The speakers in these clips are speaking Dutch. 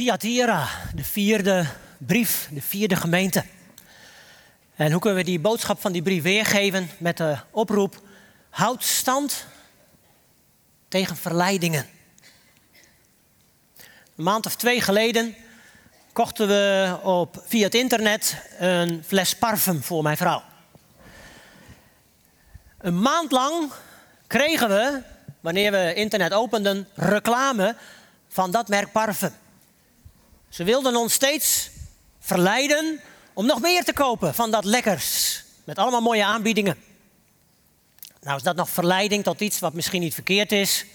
Thyatira, de vierde brief, de vierde gemeente. En hoe kunnen we die boodschap van die brief weergeven met de oproep: houd stand tegen verleidingen. Een maand of twee geleden kochten we op, via het internet een fles parfum voor mijn vrouw. Een maand lang kregen we, wanneer we internet openden, reclame van dat merk parfum. Ze wilden ons steeds verleiden om nog meer te kopen van dat lekkers. Met allemaal mooie aanbiedingen. Nou is dat nog verleiding tot iets wat misschien niet verkeerd is.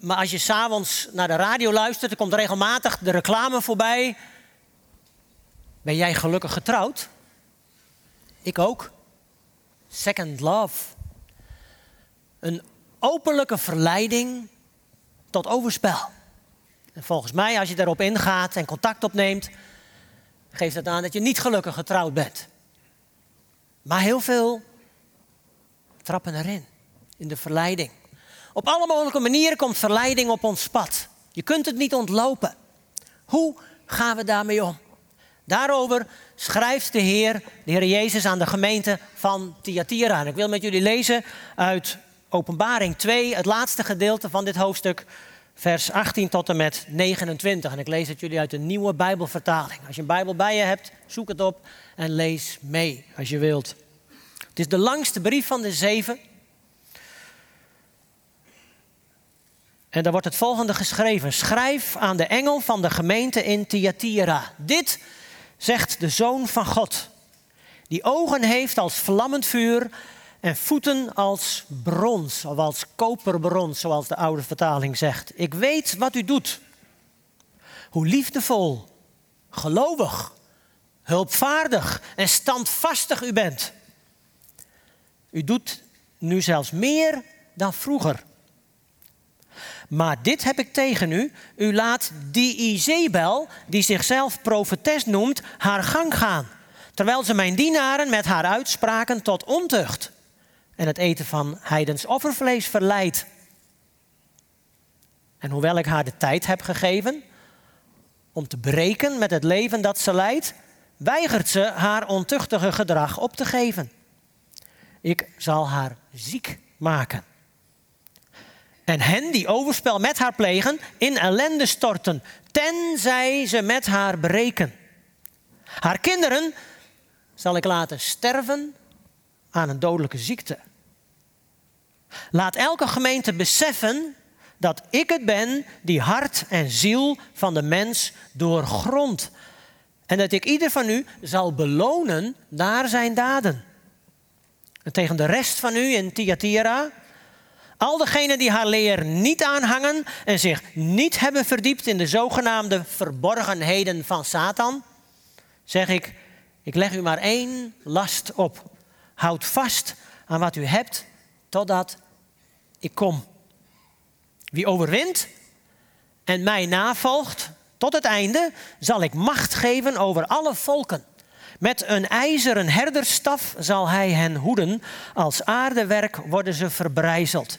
Maar als je s'avonds naar de radio luistert, er komt regelmatig de reclame voorbij. Ben jij gelukkig getrouwd? Ik ook. Second love. Een openlijke verleiding tot overspel. En volgens mij, als je daarop ingaat en contact opneemt, geeft dat aan dat je niet gelukkig getrouwd bent. Maar heel veel trappen erin, in de verleiding. Op alle mogelijke manieren komt verleiding op ons pad. Je kunt het niet ontlopen. Hoe gaan we daarmee om? Daarover schrijft de Heer, de Heer Jezus, aan de gemeente van Thyatira. En ik wil met jullie lezen uit Openbaring 2, het laatste gedeelte van dit hoofdstuk, vers 18 tot en met 29. En ik lees het jullie uit de nieuwe Bijbelvertaling. Als je een Bijbel bij je hebt, zoek het op en lees mee als je wilt. Het is de langste brief van de zeven. En daar wordt het volgende geschreven. Schrijf aan de engel van de gemeente in Thyatira. Dit zegt de Zoon van God, die ogen heeft als vlammend vuur en voeten als brons, of als koperbrons, zoals de oude vertaling zegt. Ik weet wat u doet. Hoe liefdevol, gelovig, hulpvaardig en standvastig u bent. U doet nu zelfs meer dan vroeger. Maar dit heb ik tegen u. U laat die Izebel, die zichzelf profetes noemt, haar gang gaan. Terwijl ze mijn dienaren met haar uitspraken tot ontucht en het eten van heidens offervlees verleidt. En hoewel ik haar de tijd heb gegeven om te breken met het leven dat ze leidt, weigert ze haar ontuchtige gedrag op te geven. Ik zal haar ziek maken. En hen die overspel met haar plegen, in ellende storten, tenzij ze met haar breken. Haar kinderen zal ik laten sterven aan een dodelijke ziekte. Laat elke gemeente beseffen dat ik het ben die hart en ziel van de mens doorgrond. En dat ik ieder van u zal belonen naar zijn daden. En tegen de rest van u in Thyatira, al degenen die haar leer niet aanhangen en zich niet hebben verdiept in de zogenaamde verborgenheden van Satan, zeg ik, ik leg u maar één last op. Houd vast aan wat u hebt totdat ik kom. Wie overwint en mij navolgt tot het einde, zal ik macht geven over alle volken. Met een ijzeren herderstaf zal hij hen hoeden. Als aardewerk worden ze verbrijzeld.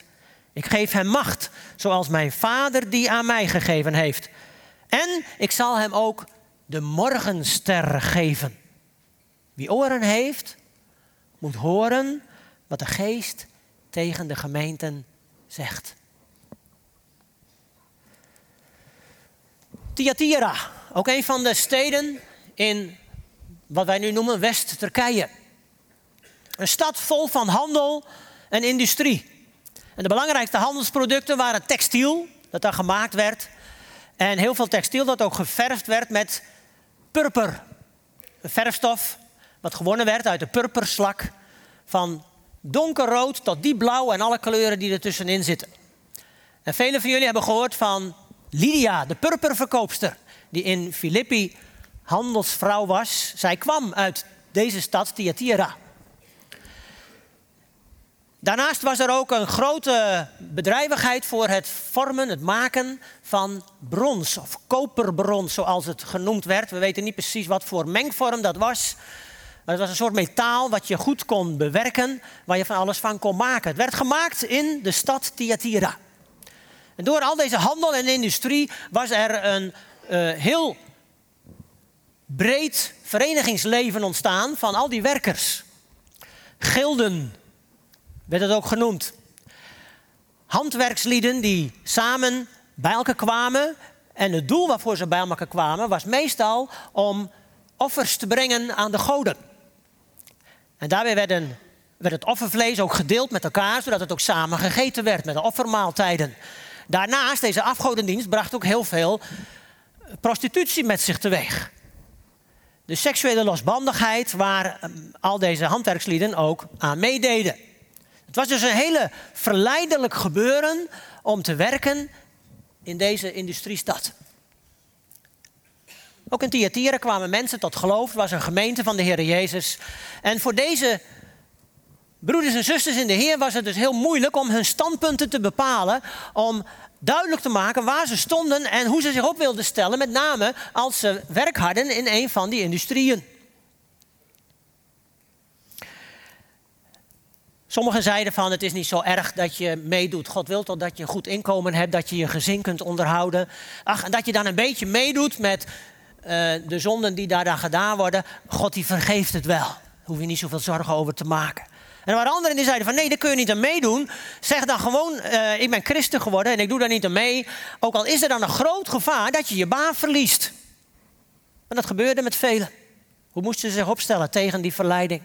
Ik geef hem macht, zoals mijn vader die aan mij gegeven heeft. En ik zal hem ook de morgenster geven. Wie oren heeft, moet horen wat de geest tegen de gemeenten zegt. Thyatira, ook een van de steden in wat wij nu noemen West-Turkije. Een stad vol van handel en industrie. En de belangrijkste handelsproducten waren textiel, dat daar gemaakt werd. En heel veel textiel dat ook geverfd werd met purper. Een verfstof wat gewonnen werd uit de purperslak van donkerrood tot diep blauw en alle kleuren die er tussenin zitten. En velen van jullie hebben gehoord van Lydia, de purperverkoopster, die in Filippi handelsvrouw was. Zij kwam uit deze stad, Thyatira. Daarnaast was er ook een grote bedrijvigheid voor het vormen, het maken van brons of koperbrons, zoals het genoemd werd. We weten niet precies wat voor mengvorm dat was. Het was een soort metaal wat je goed kon bewerken, waar je van alles van kon maken. Het werd gemaakt in de stad Thyatira. En door al deze handel en industrie was er een uh, heel breed verenigingsleven ontstaan van al die werkers. Gilden werd het ook genoemd. Handwerkslieden die samen bij elkaar kwamen. En het doel waarvoor ze bij elkaar kwamen was meestal om offers te brengen aan de goden. En daarbij werd het offervlees ook gedeeld met elkaar, zodat het ook samen gegeten werd met de offermaaltijden. Daarnaast, deze afgodendienst bracht ook heel veel prostitutie met zich teweeg. De seksuele losbandigheid waar ehm, al deze handwerkslieden ook aan meededen. Het was dus een hele verleidelijk gebeuren om te werken in deze industriestad. Ook in Thyatira kwamen mensen tot geloof. Het was een gemeente van de Heer Jezus. En voor deze broeders en zusters in de Heer was het dus heel moeilijk om hun standpunten te bepalen. Om duidelijk te maken waar ze stonden en hoe ze zich op wilden stellen. Met name als ze werk hadden in een van die industrieën. Sommigen zeiden van het is niet zo erg dat je meedoet. God wil toch dat je een goed inkomen hebt, dat je je gezin kunt onderhouden. Ach, en dat je dan een beetje meedoet met de zonden die daar dan gedaan worden. God die vergeeft het wel. Daar hoef je niet zoveel zorgen over te maken. En er waren anderen die zeiden van nee, daar kun je niet aan meedoen. Zeg dan gewoon, uh, ik ben christen geworden en ik doe daar niet aan mee. Ook al is er dan een groot gevaar dat je je baan verliest. En dat gebeurde met velen. Hoe moesten ze zich opstellen tegen die verleiding?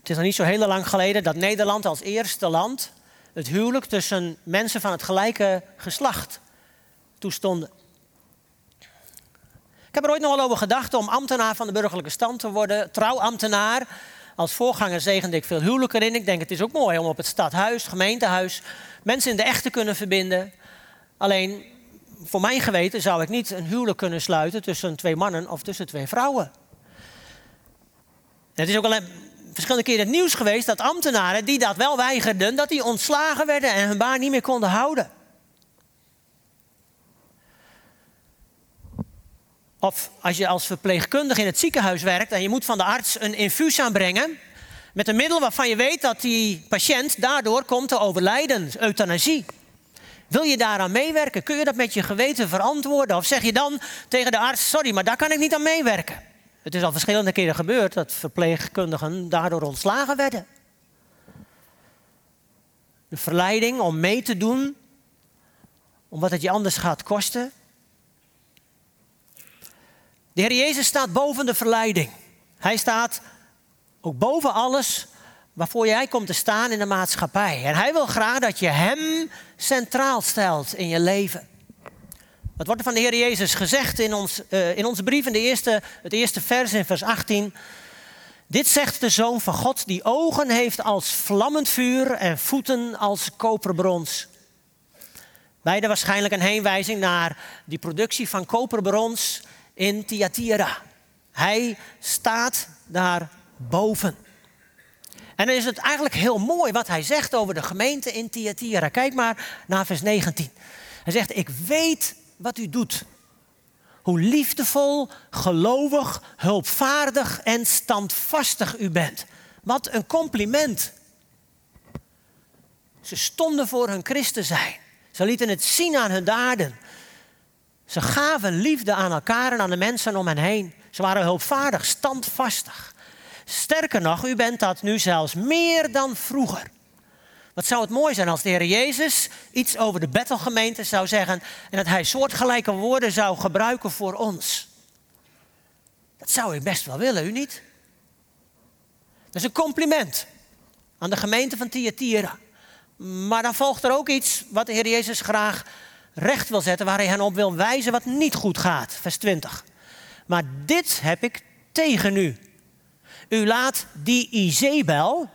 Het is nog niet zo heel lang geleden dat Nederland als eerste land het huwelijk tussen mensen van het gelijke geslacht toestonden. Ik heb er ooit nog wel over gedacht om ambtenaar van de burgerlijke stand te worden, trouwambtenaar. Als voorganger zegende ik veel huwelijken in. Ik denk het is ook mooi om op het stadhuis, gemeentehuis, mensen in de echt te kunnen verbinden. Alleen voor mijn geweten zou ik niet een huwelijk kunnen sluiten tussen twee mannen of tussen twee vrouwen. Het is ook al verschillende keren het nieuws geweest dat ambtenaren die dat wel weigerden, dat die ontslagen werden en hun baan niet meer konden houden. Of als je als verpleegkundige in het ziekenhuis werkt en je moet van de arts een infuus aanbrengen. Met een middel waarvan je weet dat die patiënt daardoor komt te overlijden, euthanasie. Wil je daaraan meewerken? Kun je dat met je geweten verantwoorden? Of zeg je dan tegen de arts: Sorry, maar daar kan ik niet aan meewerken? Het is al verschillende keren gebeurd dat verpleegkundigen daardoor ontslagen werden. De verleiding om mee te doen, omdat het je anders gaat kosten. De Heer Jezus staat boven de verleiding. Hij staat ook boven alles waarvoor jij komt te staan in de maatschappij. En hij wil graag dat je Hem centraal stelt in je leven. Wat wordt er van de Heer Jezus gezegd in, ons, uh, in onze brief, in de eerste, het eerste vers in vers 18? Dit zegt de Zoon van God, die ogen heeft als vlammend vuur en voeten als koperbrons. Beide waarschijnlijk een heenwijzing naar die productie van koperbrons in Thyatira. Hij staat daar boven. En dan is het eigenlijk heel mooi wat hij zegt over de gemeente in Thyatira. Kijk maar naar vers 19. Hij zegt, ik weet wat u doet. Hoe liefdevol, gelovig, hulpvaardig en standvastig u bent. Wat een compliment. Ze stonden voor hun Christen zijn. Ze lieten het zien aan hun daden. Ze gaven liefde aan elkaar en aan de mensen om hen heen. Ze waren hulpvaardig, standvastig. Sterker nog, u bent dat nu zelfs meer dan vroeger. Wat zou het mooi zijn als de Heer Jezus iets over de Bethelgemeente zou zeggen en dat hij soortgelijke woorden zou gebruiken voor ons. Dat zou ik best wel willen, u niet? Dat is een compliment aan de gemeente van Thyatira. Maar dan volgt er ook iets wat de Heer Jezus graag recht wil zetten, waar hij hen op wil wijzen wat niet goed gaat. Vers 20. Maar dit heb ik tegen u. U laat die Izebel,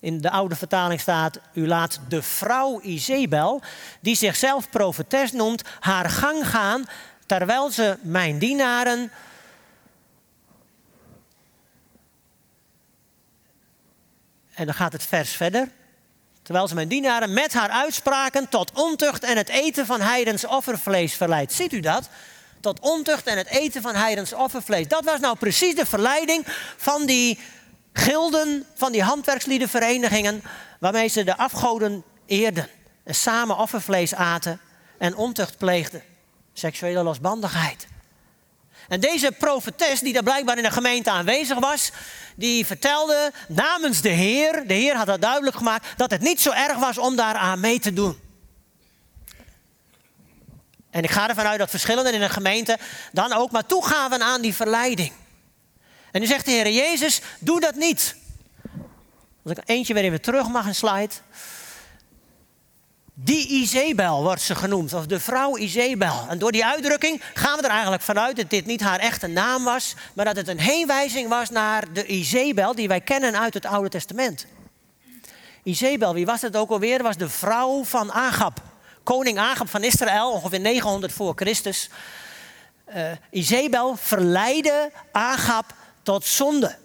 in de oude vertaling staat, u laat de vrouw Izebel, die zichzelf profetes noemt, haar gang gaan, terwijl ze mijn dienaren En dan gaat het vers verder. Terwijl ze mijn dienaren met haar uitspraken tot ontucht en het eten van heidens offervlees verleidt. Ziet u dat? Tot ontucht en het eten van heidens offervlees. Dat was nou precies de verleiding van die gilden, van die handwerksliedenverenigingen waarmee ze de afgoden eerden en samen offervlees aten en ontucht pleegden. Seksuele losbandigheid. En deze profetes, die daar blijkbaar in de gemeente aanwezig was, die vertelde namens de Heer, de Heer had dat duidelijk gemaakt, dat het niet zo erg was om daar aan mee te doen. En ik ga ervan uit dat verschillenden in een gemeente dan ook maar toegaven aan die verleiding. En nu zegt de Heer Jezus, doe dat niet. Als ik eentje weer even terug mag, een slide. Die Izebel wordt ze genoemd, of de vrouw Izebel. En door die uitdrukking gaan we er eigenlijk vanuit dat dit niet haar echte naam was, maar dat het een heenwijzing was naar de Izebel die wij kennen uit het Oude Testament. Izebel, wie was het ook alweer? was de vrouw van Agab. Koning Agab van Israël, ongeveer 900 voor Christus. Uh, Izebel verleidde Agab tot zonde.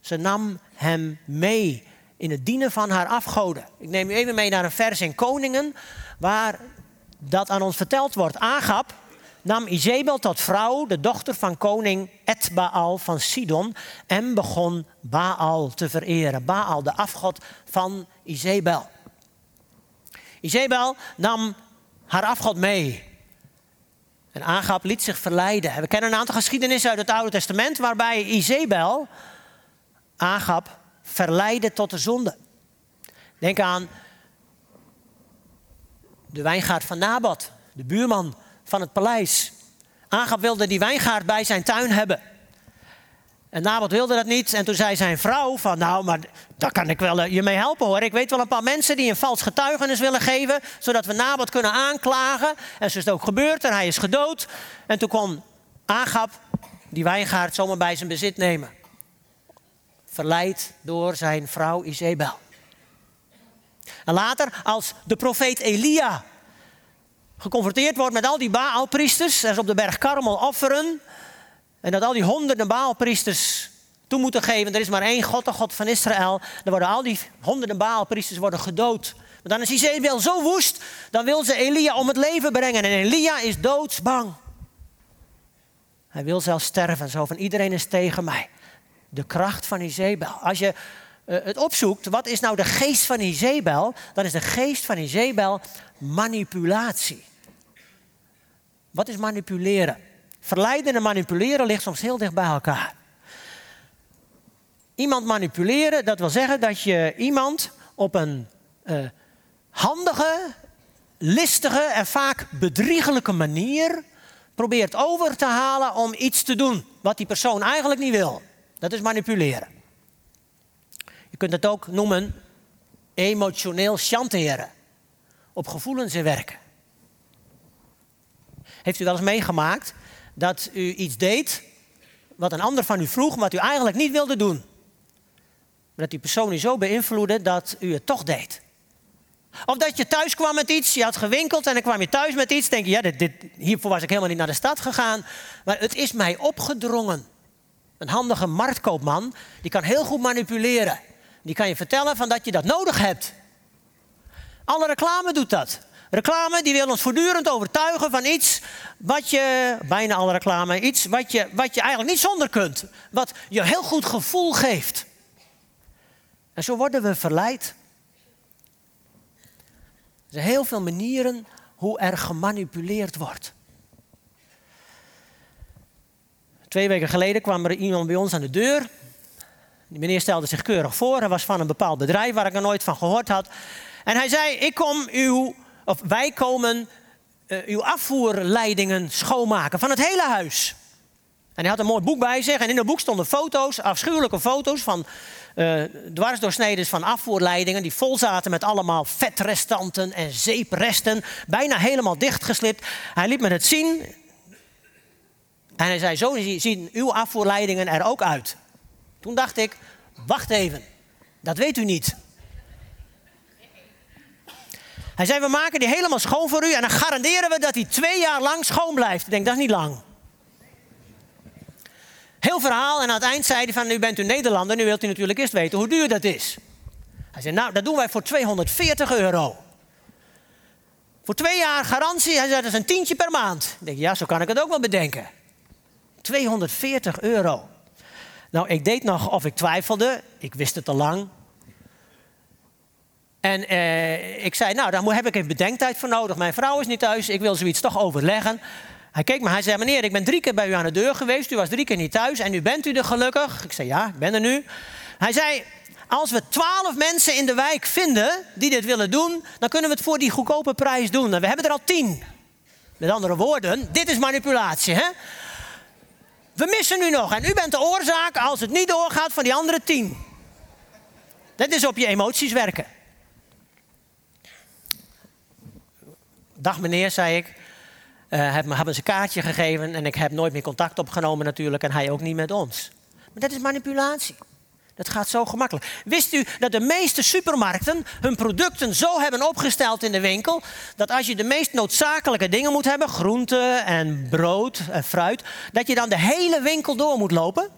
Ze nam hem mee in het dienen van haar afgoden. Ik neem u even mee naar een vers in Koningen, waar dat aan ons verteld wordt. Agab nam Izebel tot vrouw, de dochter van koning Etbaal van Sidon, en begon Baal te vereren. Baal, de afgod van Izebel. Izebel nam haar afgod mee. En Agab liet zich verleiden. We kennen een aantal geschiedenissen uit het Oude Testament waarbij Izebel Agab verleiden tot de zonde. Denk aan de wijngaard van Nabat, de buurman van het paleis. Agab wilde die wijngaard bij zijn tuin hebben. En Nabat wilde dat niet. En toen zei zijn vrouw van, nou, maar daar kan ik wel eh, je mee helpen hoor. Ik weet wel een paar mensen die een vals getuigenis willen geven, zodat we Nabat kunnen aanklagen. En zo is het ook gebeurd en hij is gedood. En toen kon Agab die wijngaard zomaar bij zijn bezit nemen verleid door zijn vrouw Izebel. En later, als de profeet Elia geconfronteerd wordt met al die Baalpriesters en ze op de berg Karmel offeren, en dat al die honderden Baalpriesters toe moeten geven, er is maar één God, de God van Israël, dan worden al die honderden Baalpriesters worden gedood. Maar dan is Izebel zo woest, dan wil ze Elia om het leven brengen. En Elia is doodsbang. Hij wil zelfs sterven, zo van iedereen is tegen mij. De kracht van Izebel. Als je uh, het opzoekt, wat is nou de geest van Izebel? Dan is de geest van Izebel manipulatie. Wat is manipuleren? Verleiden en manipuleren ligt soms heel dicht bij elkaar. Iemand manipuleren, dat wil zeggen dat je iemand op een uh, handige, listige en vaak bedriegelijke manier probeert over te halen om iets te doen wat die persoon eigenlijk niet wil. Dat is manipuleren. Je kunt het ook noemen emotioneel chanteren. Op gevoelens werken. Heeft u wel eens meegemaakt dat u iets deed wat een ander van u vroeg, wat u eigenlijk niet wilde doen? Maar dat die persoon u zo beïnvloedde dat u het toch deed. Of dat je thuis kwam met iets, je had gewinkeld en dan kwam je thuis met iets. Denk je, ja, dit, hiervoor was ik helemaal niet naar de stad gegaan. Maar het is mij opgedrongen. Een handige marktkoopman, die kan heel goed manipuleren. Die kan je vertellen van dat je dat nodig hebt. Alle reclame doet dat. Reclame die wil ons voortdurend overtuigen van iets wat je, bijna alle reclame, iets wat je, wat je eigenlijk niet zonder kunt. Wat je heel goed gevoel geeft. En zo worden we verleid. Er zijn heel veel manieren hoe er gemanipuleerd wordt. Twee weken geleden kwam er iemand bij ons aan de deur. Die meneer stelde zich keurig voor. Hij was van een bepaald bedrijf waar ik er nooit van gehoord had. En hij zei: Ik kom uw, of wij komen uh, uw afvoerleidingen schoonmaken van het hele huis. En hij had een mooi boek bij zich. En in dat boek stonden foto's, afschuwelijke foto's van uh, dwarsdoorsneden van afvoerleidingen. die vol zaten met allemaal vetrestanten en zeepresten. Bijna helemaal dichtgeslipt. Hij liet me het zien. En hij zei, zo zien uw afvoerleidingen er ook uit. Toen dacht ik, wacht even, dat weet u niet. Hij zei, we maken die helemaal schoon voor u en dan garanderen we dat hij twee jaar lang schoon blijft. Ik denk, dat is niet lang. Heel verhaal en aan het eind zei hij van, nu bent u Nederlander, nu wilt u natuurlijk eerst weten hoe duur dat is. Hij zei, nou, dat doen wij voor 240 euro. Voor twee jaar garantie, hij zei, dat is een tientje per maand. Ik denk, ja, zo kan ik het ook wel bedenken. 240 euro. Nou, ik deed nog of ik twijfelde. Ik wist het al lang. En eh, ik zei, nou, daar heb ik even bedenktijd voor nodig. Mijn vrouw is niet thuis, ik wil zoiets toch overleggen. Hij keek me, hij zei, meneer, ik ben drie keer bij u aan de deur geweest. U was drie keer niet thuis en nu bent u er gelukkig. Ik zei, ja, ik ben er nu. Hij zei, als we twaalf mensen in de wijk vinden die dit willen doen... dan kunnen we het voor die goedkope prijs doen. En we hebben er al tien. Met andere woorden, dit is manipulatie, hè? We missen nu nog en u bent de oorzaak als het niet doorgaat van die andere tien. Dat is op je emoties werken. Dag meneer, zei ik. Uh, heb, hebben ze een kaartje gegeven en ik heb nooit meer contact opgenomen natuurlijk en hij ook niet met ons. Maar dat is manipulatie. Dat gaat zo gemakkelijk. Wist u dat de meeste supermarkten hun producten zo hebben opgesteld in de winkel dat als je de meest noodzakelijke dingen moet hebben, groenten en brood en fruit, dat je dan de hele winkel door moet lopen?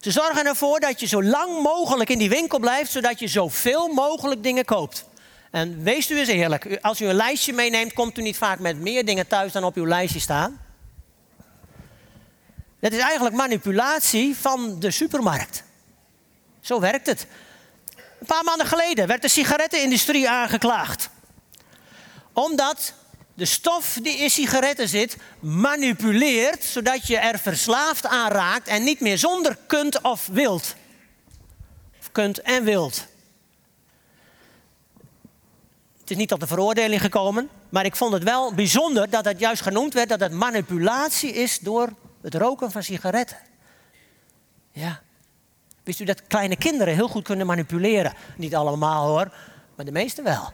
Ze zorgen ervoor dat je zo lang mogelijk in die winkel blijft, zodat je zoveel mogelijk dingen koopt. En wees u eens eerlijk, als u een lijstje meeneemt, komt u niet vaak met meer dingen thuis dan op uw lijstje staan? Dat is eigenlijk manipulatie van de supermarkt. Zo werkt het. Een paar maanden geleden werd de sigarettenindustrie aangeklaagd. Omdat de stof die in sigaretten zit manipuleert, zodat je er verslaafd aan raakt en niet meer zonder kunt of wilt. Of kunt en wilt. Het is niet tot de veroordeling gekomen, maar ik vond het wel bijzonder dat het juist genoemd werd dat het manipulatie is door het roken van sigaretten. Ja. Wist u dat kleine kinderen heel goed kunnen manipuleren? Niet allemaal hoor, maar de meeste wel.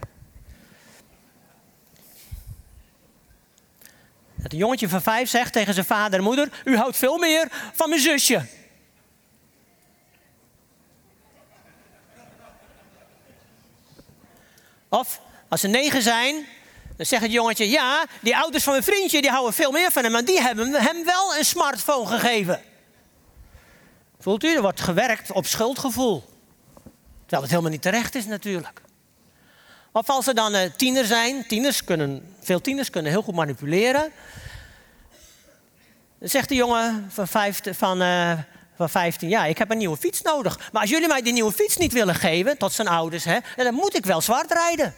Dat een jongetje van vijf zegt tegen zijn vader en moeder: U houdt veel meer van mijn zusje. Of als ze negen zijn, dan zegt het jongetje: Ja, die ouders van mijn vriendje die houden veel meer van hem, maar die hebben hem wel een smartphone gegeven. Voelt u, er wordt gewerkt op schuldgevoel. Terwijl het helemaal niet terecht is natuurlijk. Of als ze dan uh, tiener zijn, tieners kunnen, veel tieners kunnen heel goed manipuleren. Dan zegt de jongen van, van, uh, van 15 jaar, ik heb een nieuwe fiets nodig. Maar als jullie mij die nieuwe fiets niet willen geven, tot zijn ouders, hè, dan moet ik wel zwart rijden.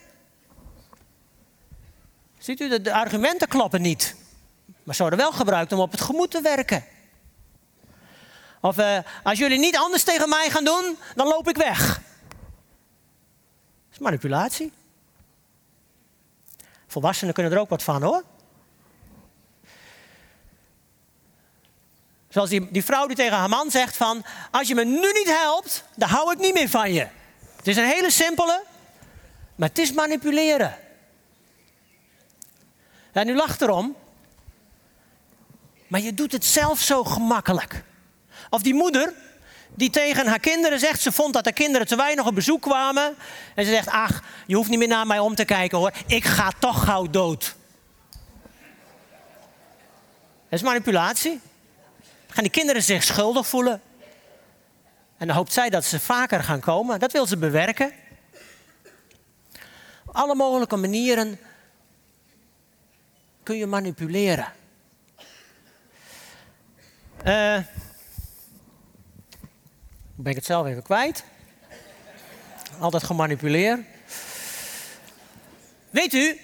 Ziet u, de, de argumenten kloppen niet. Maar ze worden wel gebruikt om op het gemoed te werken. Of uh, als jullie niet anders tegen mij gaan doen, dan loop ik weg. Dat is manipulatie. Volwassenen kunnen er ook wat van hoor. Zoals die, die vrouw die tegen haar man zegt van... als je me nu niet helpt, dan hou ik niet meer van je. Het is een hele simpele, maar het is manipuleren. Ja, nu lacht erom. Maar je doet het zelf zo gemakkelijk. Of die moeder die tegen haar kinderen zegt, ze vond dat de kinderen te weinig op bezoek kwamen. En ze zegt, ach, je hoeft niet meer naar mij om te kijken hoor, ik ga toch gauw dood. Dat is manipulatie. Gaan die kinderen zich schuldig voelen. En dan hoopt zij dat ze vaker gaan komen. Dat wil ze bewerken. Op alle mogelijke manieren kun je manipuleren. Uh, ben ik het zelf even kwijt. Altijd gemanipuleerd. Weet u,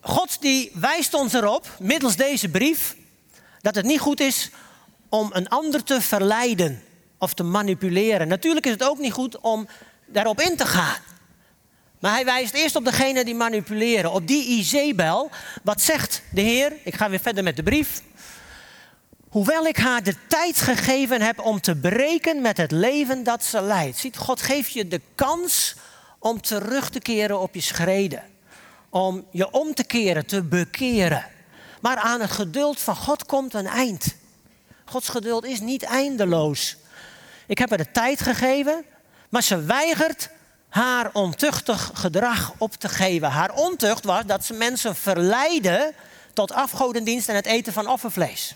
God die wijst ons erop, middels deze brief, dat het niet goed is om een ander te verleiden of te manipuleren. Natuurlijk is het ook niet goed om daarop in te gaan. Maar hij wijst eerst op degene die manipuleren, op die Izebel. Wat zegt de Heer? Ik ga weer verder met de brief. Hoewel ik haar de tijd gegeven heb om te breken met het leven dat ze leidt. Ziet, God geeft je de kans om terug te keren op je schreden. Om je om te keren, te bekeren. Maar aan het geduld van God komt een eind. Gods geduld is niet eindeloos. Ik heb haar de tijd gegeven, maar ze weigert haar ontuchtig gedrag op te geven. Haar ontucht was dat ze mensen verleiden tot afgodendienst en het eten van offervlees.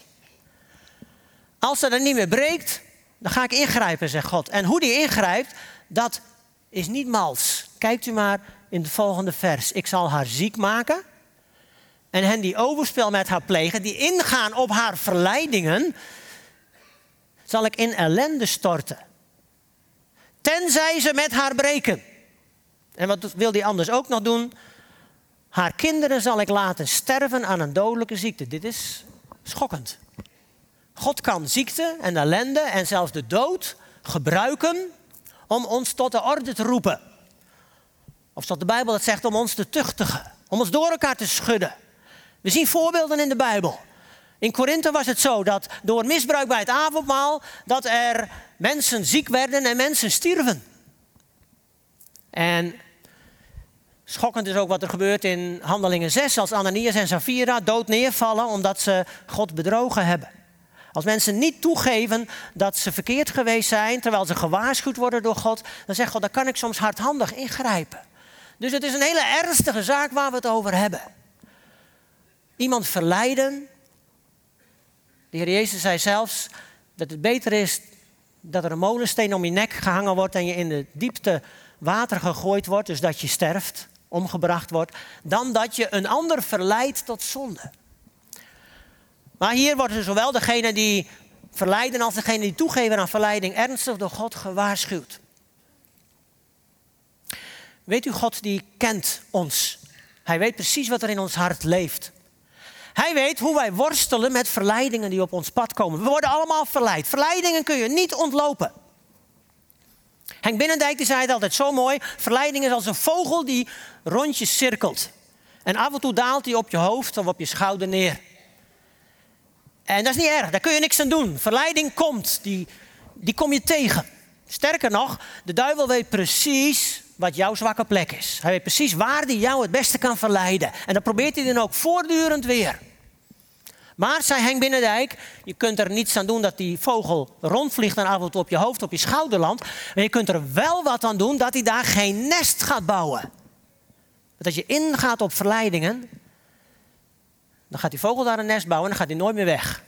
Als ze er niet meer breekt, dan ga ik ingrijpen, zegt God. En hoe die ingrijpt, dat is niet mals. Kijkt u maar in het volgende vers. Ik zal haar ziek maken. En hen die overspel met haar plegen, die ingaan op haar verleidingen, zal ik in ellende storten. Tenzij ze met haar breken. En wat wil hij anders ook nog doen? Haar kinderen zal ik laten sterven aan een dodelijke ziekte. Dit is schokkend. God kan ziekte en ellende en zelfs de dood gebruiken om ons tot de orde te roepen. Of zoals de Bijbel het zegt, om ons te tuchtigen, om ons door elkaar te schudden. We zien voorbeelden in de Bijbel. In Korinthe was het zo dat door misbruik bij het avondmaal dat er mensen ziek werden en mensen stierven. En schokkend is ook wat er gebeurt in Handelingen 6 als Ananias en Safira dood neervallen omdat ze God bedrogen hebben. Als mensen niet toegeven dat ze verkeerd geweest zijn, terwijl ze gewaarschuwd worden door God, dan zegt God, dan kan ik soms hardhandig ingrijpen. Dus het is een hele ernstige zaak waar we het over hebben. Iemand verleiden. De Heer Jezus zei zelfs dat het beter is dat er een molensteen om je nek gehangen wordt en je in de diepte water gegooid wordt, dus dat je sterft, omgebracht wordt, dan dat je een ander verleidt tot zonde. Maar hier worden zowel degene die verleiden als degene die toegeven aan verleiding ernstig door God gewaarschuwd. Weet u, God die kent ons. Hij weet precies wat er in ons hart leeft. Hij weet hoe wij worstelen met verleidingen die op ons pad komen. We worden allemaal verleid. Verleidingen kun je niet ontlopen. Henk Binnendijk die zei het altijd zo mooi. Verleiding is als een vogel die rondjes cirkelt. En af en toe daalt hij op je hoofd of op je schouder neer. En dat is niet erg, daar kun je niks aan doen. Verleiding komt, die, die kom je tegen. Sterker nog, de duivel weet precies wat jouw zwakke plek is. Hij weet precies waar hij jou het beste kan verleiden. En dan probeert hij dan ook voortdurend weer. Maar, zei Henk Binnendijk, je kunt er niets aan doen dat die vogel rondvliegt en af en toe op je hoofd, op je schouder landt. Maar je kunt er wel wat aan doen dat hij daar geen nest gaat bouwen. Dat als je ingaat op verleidingen, dan gaat die vogel daar een nest bouwen en dan gaat hij nooit meer weg.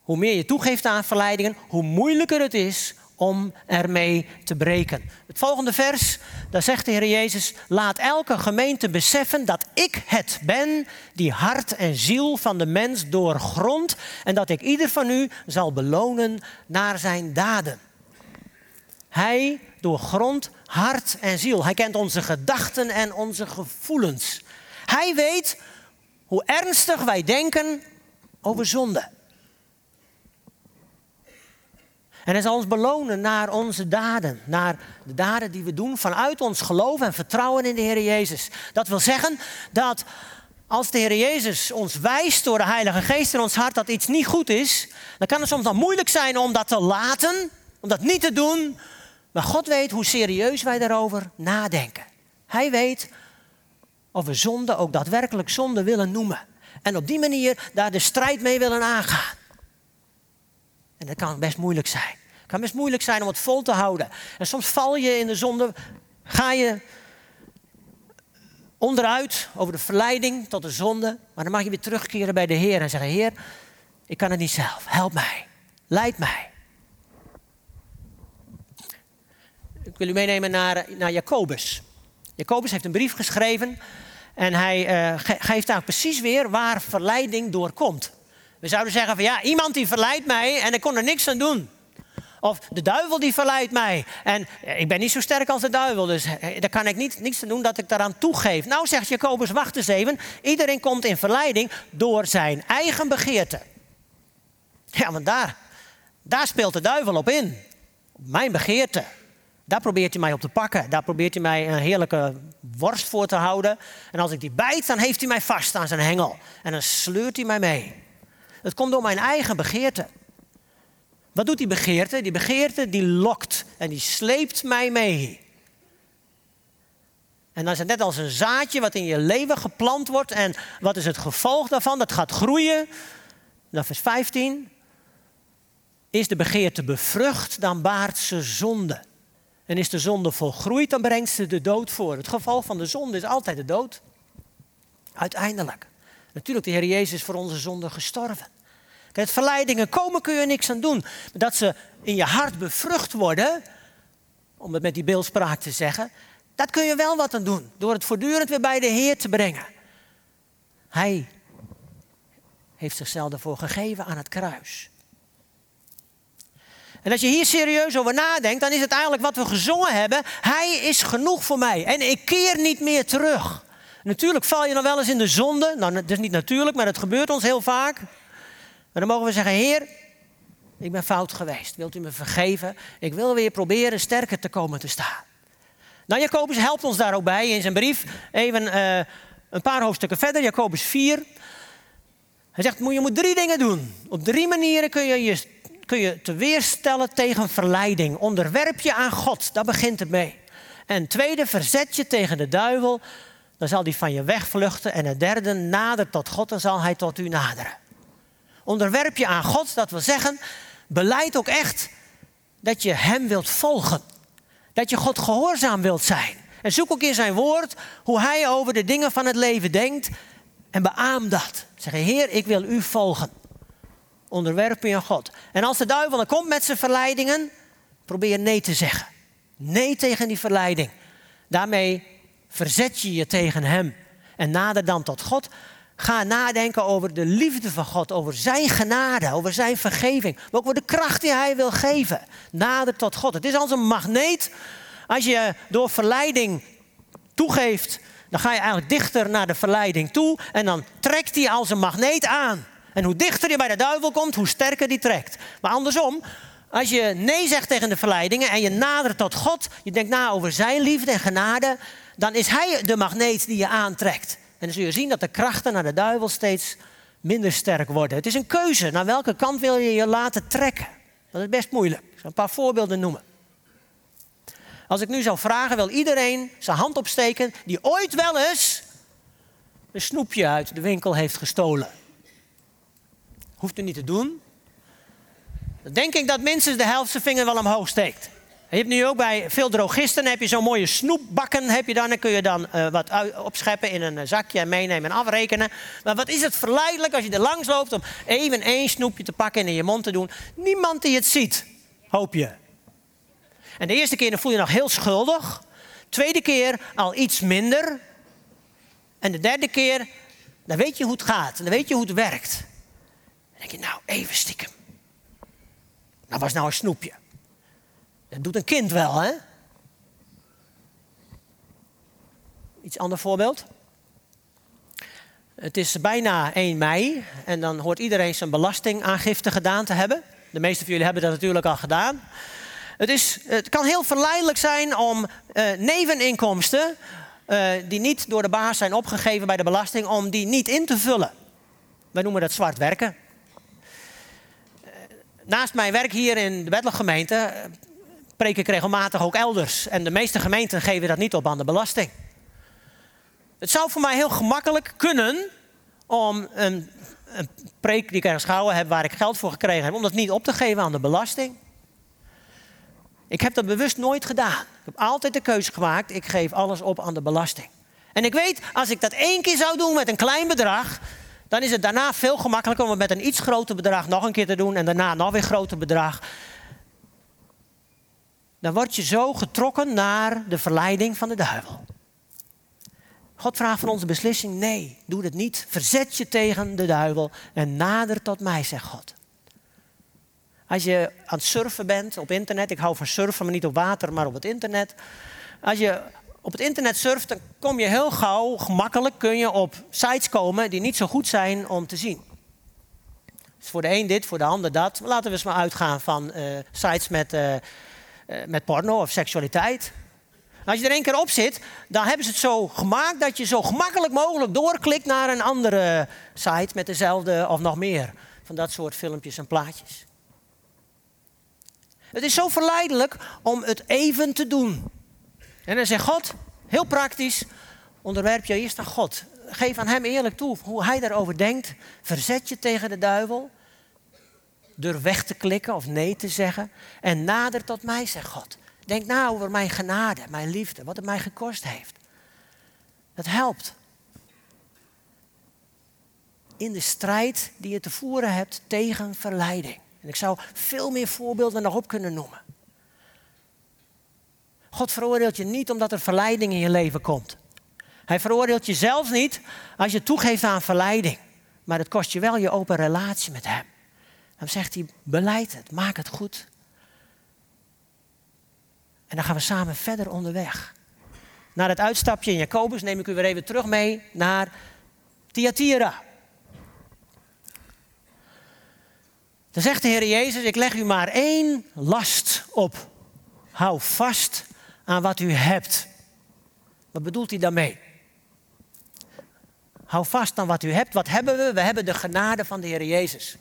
Hoe meer je toegeeft aan verleidingen, hoe moeilijker het is om ermee te breken. Het volgende vers, daar zegt de Heer Jezus: Laat elke gemeente beseffen dat ik het ben die hart en ziel van de mens doorgrond en dat ik ieder van u zal belonen naar zijn daden. Hij doorgrondt hart en ziel. Hij kent onze gedachten en onze gevoelens. Hij weet hoe ernstig wij denken over zonde. En hij zal ons belonen naar onze daden, naar de daden die we doen vanuit ons geloof en vertrouwen in de Heer Jezus. Dat wil zeggen dat als de Heer Jezus ons wijst door de Heilige Geest in ons hart dat iets niet goed is, dan kan het soms dan moeilijk zijn om dat te laten, om dat niet te doen. Maar God weet hoe serieus wij daarover nadenken. Hij weet of we zonde ook daadwerkelijk zonde willen noemen. En op die manier daar de strijd mee willen aangaan. En dat kan best moeilijk zijn. Het kan best moeilijk zijn om het vol te houden. En soms val je in de zonde, ga je onderuit over de verleiding tot de zonde. Maar dan mag je weer terugkeren bij de Heer en zeggen: Heer, ik kan het niet zelf. Help mij. Leid mij. Ik wil u meenemen naar, naar Jacobus. Jacobus heeft een brief geschreven en hij uh, geeft daar precies weer waar verleiding doorkomt. We zouden zeggen van ja, iemand die verleidt mij en ik kon er niks aan doen. Of de duivel die verleidt mij. En ik ben niet zo sterk als de duivel, dus eh, daar kan ik niet, niets aan doen dat ik daaraan toegeef. Nou zegt Jacobus, wacht eens even. Iedereen komt in verleiding door zijn eigen begeerte. Ja, want daar, daar speelt de duivel op in. Mijn begeerte. Daar probeert hij mij op te pakken. Daar probeert hij mij een heerlijke worst voor te houden. En als ik die bijt, dan heeft hij mij vast aan zijn hengel. En dan sleurt hij mij mee. Het komt door mijn eigen begeerte. Wat doet die begeerte? Die begeerte die lokt en die sleept mij mee. En dan is het net als een zaadje wat in je leven geplant wordt. En wat is het gevolg daarvan? Dat gaat groeien. Dat vers 15. Is de begeerte bevrucht, dan baart ze zonde. En is de zonde volgroeid, dan brengt ze de dood voor. Het geval van de zonde is altijd de dood. Uiteindelijk. Natuurlijk, de Heer Jezus is voor onze zonde gestorven. Kijk, verleidingen komen kun je niks aan doen. Maar dat ze in je hart bevrucht worden, om het met die beeldspraak te zeggen, dat kun je wel wat aan doen. Door het voortdurend weer bij de Heer te brengen. Hij heeft zichzelf ervoor gegeven aan het kruis. En als je hier serieus over nadenkt, dan is het eigenlijk wat we gezongen hebben. Hij is genoeg voor mij en ik keer niet meer terug. Natuurlijk val je nog wel eens in de zonde. Nou, dat is niet natuurlijk, maar het gebeurt ons heel vaak. Maar dan mogen we zeggen, Heer, ik ben fout geweest. Wilt u me vergeven? Ik wil weer proberen sterker te komen te staan. Nou, Jacobus helpt ons daar ook bij in zijn brief. Even uh, een paar hoofdstukken verder, Jacobus 4. Hij zegt, je moet drie dingen doen. Op drie manieren kun je je, kun je te weerstellen tegen verleiding. Onderwerp je aan God, daar begint het mee. En tweede, verzet je tegen de duivel. Dan zal hij van je wegvluchten. En het derde, nader tot God, dan zal hij tot u naderen. Onderwerp je aan God, dat wil zeggen, beleid ook echt dat je Hem wilt volgen. Dat je God gehoorzaam wilt zijn. En zoek ook in zijn woord hoe hij over de dingen van het leven denkt. En beaam dat. Zeg, Heer, ik wil u volgen. Onderwerp je aan God. En als de duivel dan komt met zijn verleidingen, probeer nee te zeggen. Nee tegen die verleiding. Daarmee verzet je je tegen hem. En nader dan tot God. Ga nadenken over de liefde van God, over zijn genade, over zijn vergeving. Maar ook over de kracht die hij wil geven. Nader tot God. Het is als een magneet als je door verleiding toegeeft, dan ga je eigenlijk dichter naar de verleiding toe en dan trekt hij als een magneet aan. En hoe dichter je bij de duivel komt, hoe sterker die trekt. Maar andersom, als je nee zegt tegen de verleidingen en je nadert tot God, je denkt na over zijn liefde en genade, dan is hij de magneet die je aantrekt. En dan zul je zien dat de krachten naar de duivel steeds minder sterk worden. Het is een keuze. Naar welke kant wil je je laten trekken? Dat is best moeilijk. Ik zal een paar voorbeelden noemen. Als ik nu zou vragen, wil iedereen zijn hand opsteken die ooit wel eens een snoepje uit de winkel heeft gestolen. Hoeft u niet te doen. Dan denk ik dat minstens de helft zijn vinger wel omhoog steekt. Je hebt nu ook bij veel drogisten heb je zo'n mooie snoepbakken. Heb je dan, dan kun je dan uh, wat opscheppen in een zakje en meenemen en afrekenen. Maar wat is het verleidelijk als je er langs loopt om even één snoepje te pakken en in je mond te doen. Niemand die het ziet, hoop je. En de eerste keer dan voel je nog heel schuldig. Tweede keer al iets minder. En de derde keer, dan weet je hoe het gaat. Dan weet je hoe het werkt. Denk je, nou, even stiekem. Dat was nou een snoepje. Dat doet een kind wel, hè? Iets ander voorbeeld. Het is bijna 1 mei en dan hoort iedereen zijn belastingaangifte gedaan te hebben. De meeste van jullie hebben dat natuurlijk al gedaan. Het, is, het kan heel verleidelijk zijn om uh, neveninkomsten, uh, die niet door de baas zijn opgegeven bij de belasting, om die niet in te vullen. Wij noemen dat zwart werken. Naast mijn werk hier in de Bettelig gemeente preek ik regelmatig ook elders. En de meeste gemeenten geven dat niet op aan de belasting. Het zou voor mij heel gemakkelijk kunnen om een, een preek die ik ergens gehouden heb waar ik geld voor gekregen heb, om dat niet op te geven aan de belasting. Ik heb dat bewust nooit gedaan. Ik heb altijd de keuze gemaakt, ik geef alles op aan de belasting. En ik weet, als ik dat één keer zou doen met een klein bedrag, dan is het daarna veel gemakkelijker om het met een iets groter bedrag nog een keer te doen en daarna nog weer groter bedrag. Dan word je zo getrokken naar de verleiding van de duivel. God vraagt van onze beslissing: nee, doe het niet. Verzet je tegen de duivel en nader tot mij, zegt God. Als je aan het surfen bent op internet, ik hou van surfen, maar niet op water, maar op het internet. Als je op het internet surft, dan kom je heel gauw, gemakkelijk, kun je op sites komen die niet zo goed zijn om te zien. Dus voor de een dit, voor de ander dat. Laten we eens maar uitgaan van uh, sites met, uh, uh, met porno of seksualiteit. Als je er één keer op zit, dan hebben ze het zo gemaakt dat je zo gemakkelijk mogelijk doorklikt naar een andere site met dezelfde of nog meer van dat soort filmpjes en plaatjes. Het is zo verleidelijk om het even te doen. En dan zegt God, heel praktisch, onderwerp je eerst aan God. Geef aan Hem eerlijk toe hoe Hij daarover denkt. Verzet je tegen de duivel. Durf weg te klikken of nee te zeggen. En nader tot mij, zegt God. Denk na over mijn genade, mijn liefde, wat het mij gekost heeft. Dat helpt. In de strijd die je te voeren hebt tegen verleiding. En ik zou veel meer voorbeelden nog op kunnen noemen. God veroordeelt je niet omdat er verleiding in je leven komt. Hij veroordeelt je zelfs niet als je toegeeft aan verleiding. Maar het kost je wel je open relatie met Hem. Dan zegt hij, beleid het, maak het goed. En dan gaan we samen verder onderweg. Na het uitstapje in Jacobus neem ik u weer even terug mee naar Thyatira. Dan zegt de Heer Jezus, ik leg u maar één last op. Hou vast aan wat u hebt. Wat bedoelt hij daarmee? Hou vast aan wat u hebt. Wat hebben we? We hebben de genade van de Heer Jezus.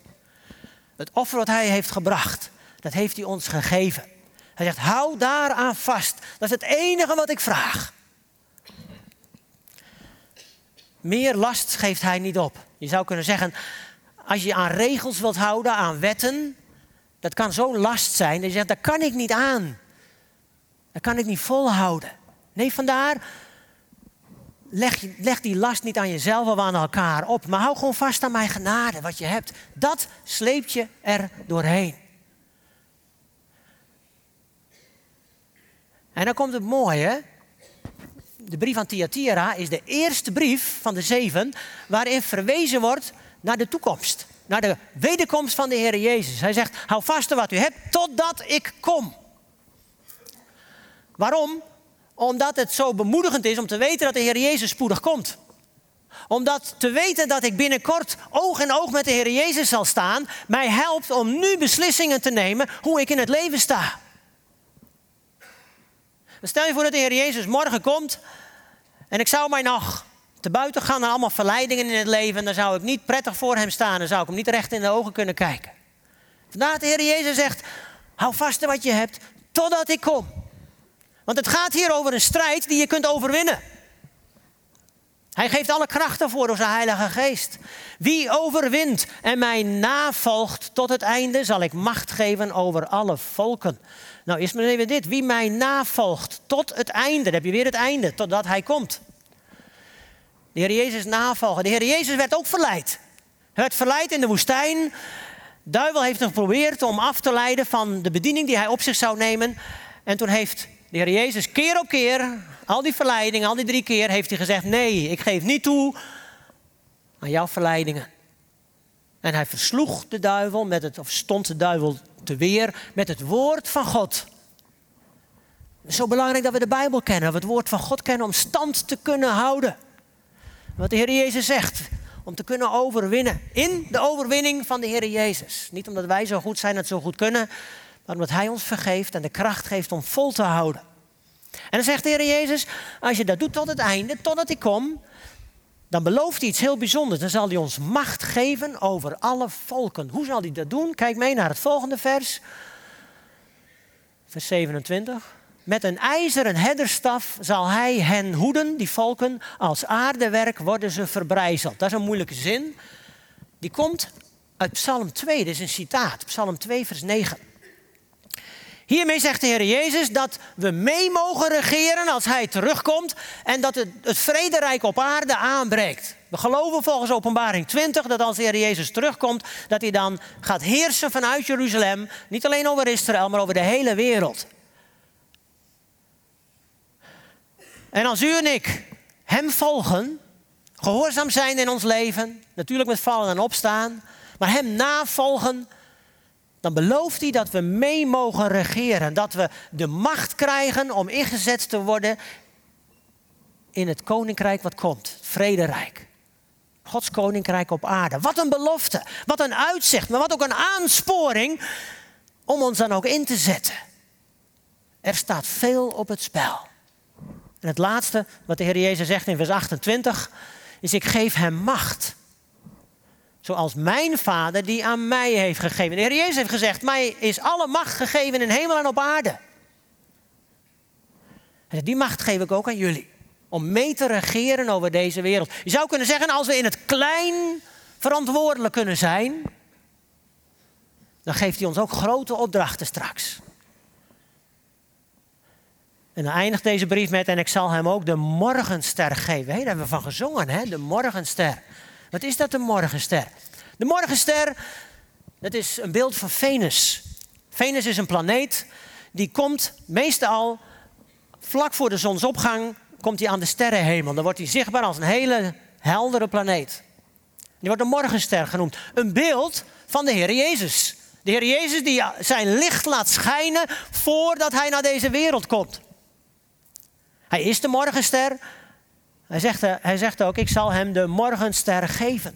Het offer wat Hij heeft gebracht, dat heeft Hij ons gegeven. Hij zegt, hou daaraan vast. Dat is het enige wat ik vraag. Meer last geeft Hij niet op. Je zou kunnen zeggen, als je aan regels wilt houden, aan wetten, dat kan zo'n last zijn. Dat je zegt, dat kan ik niet aan. Dat kan ik niet volhouden. Nee, vandaar, leg, leg die last niet aan jezelf of aan elkaar op. Maar hou gewoon vast aan mijn genade, wat je hebt. Dat sleept je er doorheen. En dan komt het mooie. De brief aan Thyatira is de eerste brief van de zeven waarin verwezen wordt naar de toekomst. Naar de wederkomst van de Heer Jezus. Hij zegt, hou vast aan wat u hebt totdat ik kom. Waarom? Omdat het zo bemoedigend is om te weten dat de Heer Jezus spoedig komt. Omdat te weten dat ik binnenkort oog in oog met de Heer Jezus zal staan, mij helpt om nu beslissingen te nemen hoe ik in het leven sta. stel je voor dat de Heer Jezus morgen komt en ik zou mij nog te buiten gaan naar allemaal verleidingen in het leven. En dan zou ik niet prettig voor hem staan. Dan zou ik hem niet recht in de ogen kunnen kijken. Vandaar dat de Heer Jezus zegt: hou vast aan wat je hebt totdat ik kom. Want het gaat hier over een strijd die je kunt overwinnen. Hij geeft alle krachten voor door zijn Heilige Geest. Wie overwint en mij navolgt tot het einde, zal ik macht geven over alle volken. Nou, eerst maar even dit. Wie mij navolgt tot het einde, dan heb je weer het einde, totdat hij komt. De Heer Jezus navolgen. De Heer Jezus werd ook verleid. Hij werd verleid in de woestijn. duivel heeft hem geprobeerd om af te leiden van de bediening die hij op zich zou nemen. En toen heeft de Heer Jezus keer op keer, al die verleidingen, al die drie keer, heeft hij gezegd: Nee, ik geef niet toe aan jouw verleidingen. En hij versloeg de duivel met het, of stond de duivel te weer met het woord van God. Zo belangrijk dat we de Bijbel kennen, dat we het woord van God kennen om stand te kunnen houden. Wat de Heer Jezus zegt, om te kunnen overwinnen. In de overwinning van de Heer Jezus. Niet omdat wij zo goed zijn het zo goed kunnen, maar omdat Hij ons vergeeft en de kracht geeft om vol te houden. En dan zegt de Heer Jezus, als je dat doet tot het einde, totdat ik kom, dan belooft hij iets heel bijzonders. Dan zal hij ons macht geven over alle volken. Hoe zal hij dat doen? Kijk mee naar het volgende vers. Vers 27. Met een ijzeren herderstaf zal hij hen hoeden, die volken. Als aardewerk worden ze verbrijzeld. Dat is een moeilijke zin. Die komt uit Psalm 2. Dit is een citaat. Psalm 2, vers 9. Hiermee zegt de Heer Jezus dat we mee mogen regeren als Hij terugkomt en dat het, het vrederijk op aarde aanbreekt. We geloven volgens Openbaring 20 dat als de Heer Jezus terugkomt, dat Hij dan gaat heersen vanuit Jeruzalem, niet alleen over Israël, maar over de hele wereld. En als u en ik Hem volgen, gehoorzaam zijn in ons leven, natuurlijk met vallen en opstaan, maar Hem navolgen, dan belooft hij dat we mee mogen regeren. Dat we de macht krijgen om ingezet te worden in het koninkrijk wat komt, het vrederijk. Gods koninkrijk op aarde. Wat een belofte, wat een uitzicht, maar wat ook een aansporing om ons dan ook in te zetten. Er staat veel op het spel. En het laatste wat de Heer Jezus zegt in vers 28 is: Ik geef hem macht Zoals mijn vader die aan mij heeft gegeven. De Heer Jezus heeft gezegd, mij is alle macht gegeven in hemel en op aarde. En die macht geef ik ook aan jullie. Om mee te regeren over deze wereld. Je zou kunnen zeggen, als we in het klein verantwoordelijk kunnen zijn, dan geeft hij ons ook grote opdrachten straks. En dan eindigt deze brief met, en ik zal hem ook de morgenster geven. Daar hebben we van gezongen, hè? de morgenster. Wat is dat, de morgenster? De morgenster, dat is een beeld van Venus. Venus is een planeet die komt meestal vlak voor de zonsopgang komt hij aan de sterrenhemel. Dan wordt hij zichtbaar als een hele heldere planeet. Die wordt een morgenster genoemd. Een beeld van de Heer Jezus. De Heer Jezus die zijn licht laat schijnen voordat hij naar deze wereld komt. Hij is de morgenster. Hij zegt, eh, hij zegt ook, ik zal hem de morgenster geven.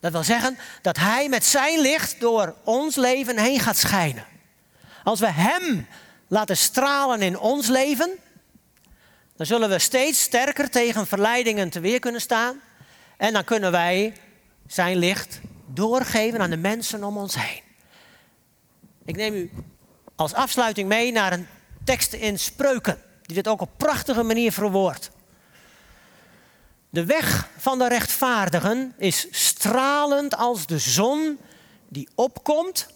Dat wil zeggen dat hij met zijn licht door ons leven heen gaat schijnen. Als we hem laten stralen in ons leven, dan zullen we steeds sterker tegen verleidingen te weer kunnen staan. En dan kunnen wij zijn licht doorgeven aan de mensen om ons heen. Ik neem u als afsluiting mee naar een tekst in Spreuken, die dit ook op prachtige manier verwoordt. De weg van de rechtvaardigen is stralend als de zon die opkomt,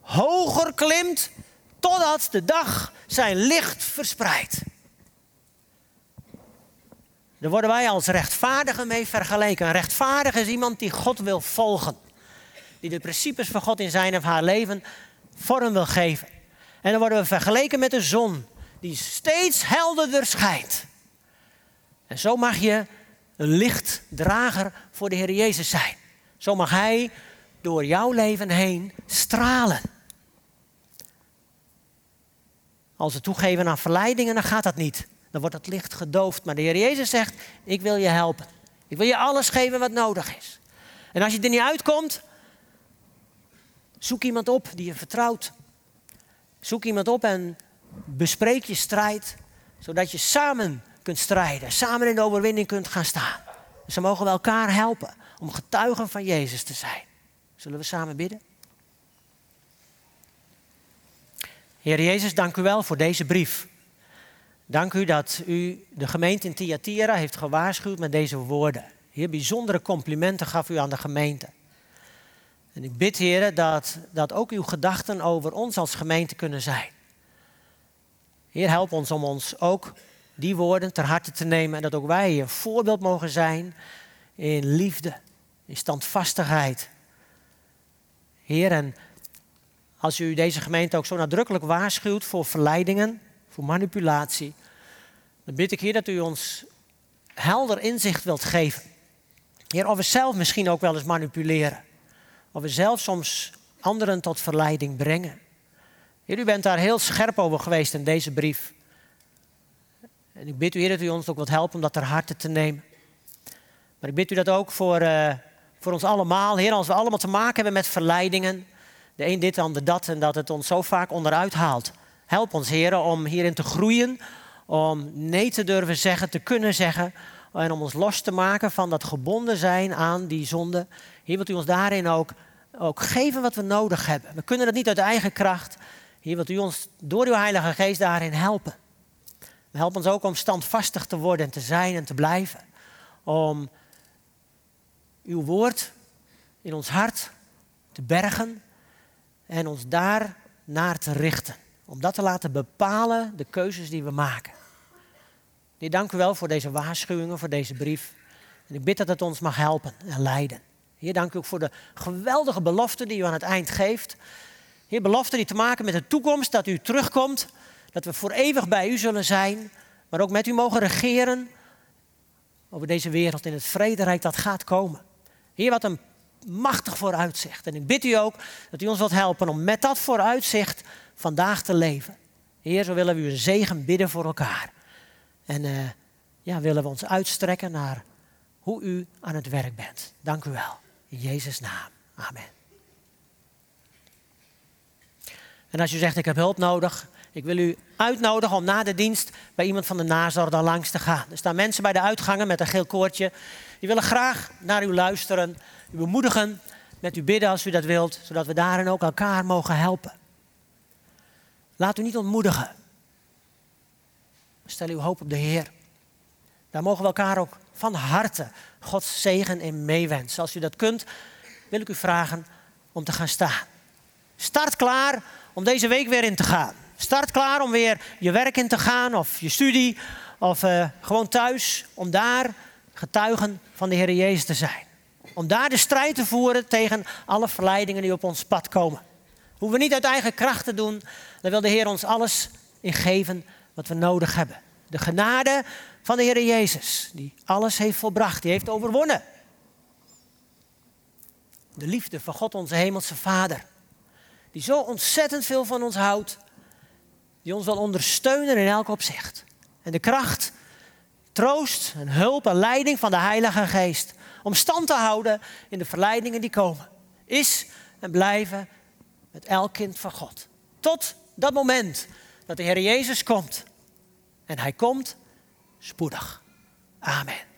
hoger klimt, totdat de dag zijn licht verspreidt. Daar worden wij als rechtvaardigen mee vergeleken. Een is iemand die God wil volgen. Die de principes van God in zijn of haar leven vorm wil geven. En dan worden we vergeleken met de zon die steeds helderder schijnt. En zo mag je een lichtdrager voor de Heer Jezus zijn. Zo mag Hij door jouw leven heen stralen. Als we toegeven aan verleidingen, dan gaat dat niet. Dan wordt het licht gedoofd. Maar de Heer Jezus zegt, ik wil je helpen. Ik wil je alles geven wat nodig is. En als je er niet uitkomt, zoek iemand op die je vertrouwt. Zoek iemand op en bespreek je strijd, zodat je samen kunt strijden, samen in de overwinning kunt gaan staan. Ze mogen elkaar helpen om getuigen van Jezus te zijn. Zullen we samen bidden? Heer Jezus, dank u wel voor deze brief. Dank u dat u de gemeente in Thyatira heeft gewaarschuwd met deze woorden. Heer, bijzondere complimenten gaf u aan de gemeente. En ik bid, Heer, dat, dat ook uw gedachten over ons als gemeente kunnen zijn. Heer, help ons om ons ook die woorden ter harte te nemen en dat ook wij een voorbeeld mogen zijn in liefde, in standvastigheid. Heer, en als u deze gemeente ook zo nadrukkelijk waarschuwt voor verleidingen, voor manipulatie, dan bid ik Heer dat u ons helder inzicht wilt geven. Heer, of we zelf misschien ook wel eens manipuleren. Of we zelf soms anderen tot verleiding brengen. Heer, u bent daar heel scherp over geweest in deze brief. En ik bid u, Heer, dat u ons ook wilt helpen om dat ter harte te nemen. Maar ik bid u dat ook voor, uh, voor ons allemaal. Heer, als we allemaal te maken hebben met verleidingen. De een dit, de ander dat. En dat het ons zo vaak onderuit haalt. Help ons, Heer, om hierin te groeien. Om nee te durven zeggen, te kunnen zeggen. En om ons los te maken van dat gebonden zijn aan die zonde. Heer, wilt u ons daarin ook, ook geven wat we nodig hebben. We kunnen dat niet uit eigen kracht. Heer, wilt u ons door uw Heilige Geest daarin helpen. Help ons ook om standvastig te worden en te zijn en te blijven. Om uw woord in ons hart te bergen en ons daar naar te richten. Om dat te laten bepalen, de keuzes die we maken. Heer, dank u wel voor deze waarschuwingen, voor deze brief. En ik bid dat het ons mag helpen en leiden. Heer, dank u ook voor de geweldige belofte die u aan het eind geeft. Heer, belofte die te maken met de toekomst, dat u terugkomt dat we voor eeuwig bij u zullen zijn, maar ook met u mogen regeren over deze wereld in het vrederijk dat gaat komen. Heer, wat een machtig vooruitzicht. En ik bid u ook dat u ons wilt helpen om met dat vooruitzicht vandaag te leven. Heer, zo willen we u een zegen bidden voor elkaar. En uh, ja, willen we ons uitstrekken naar hoe u aan het werk bent. Dank u wel. In Jezus' naam. Amen. En als u zegt, ik heb hulp nodig, ik wil u uitnodigen om na de dienst bij iemand van de nazorg dan langs te gaan. Er staan mensen bij de uitgangen met een geel koordje. Die willen graag naar u luisteren, u bemoedigen, met u bidden als u dat wilt, zodat we daarin ook elkaar mogen helpen. Laat u niet ontmoedigen. Stel uw hoop op de Heer. Daar mogen we elkaar ook van harte Gods zegen in meewensen. Als u dat kunt, wil ik u vragen om te gaan staan. Start klaar om deze week weer in te gaan. Start klaar om weer je werk in te gaan of je studie of uh, gewoon thuis. Om daar getuigen van de Heer Jezus te zijn. Om daar de strijd te voeren tegen alle verleidingen die op ons pad komen. Hoeven we niet uit eigen kracht te doen. Dan wil de Heer ons alles in geven wat we nodig hebben. De genade van de Heer Jezus, die alles heeft volbracht, die heeft overwonnen. De liefde van God onze Hemelse Vader. Die zo ontzettend veel van ons houdt. Die ons wil ondersteunen in elk opzicht. En de kracht, troost en hulp en leiding van de Heilige Geest. Om stand te houden in de verleidingen die komen. Is en blijven met elk kind van God. Tot dat moment dat de Heer Jezus komt. En hij komt spoedig. Amen.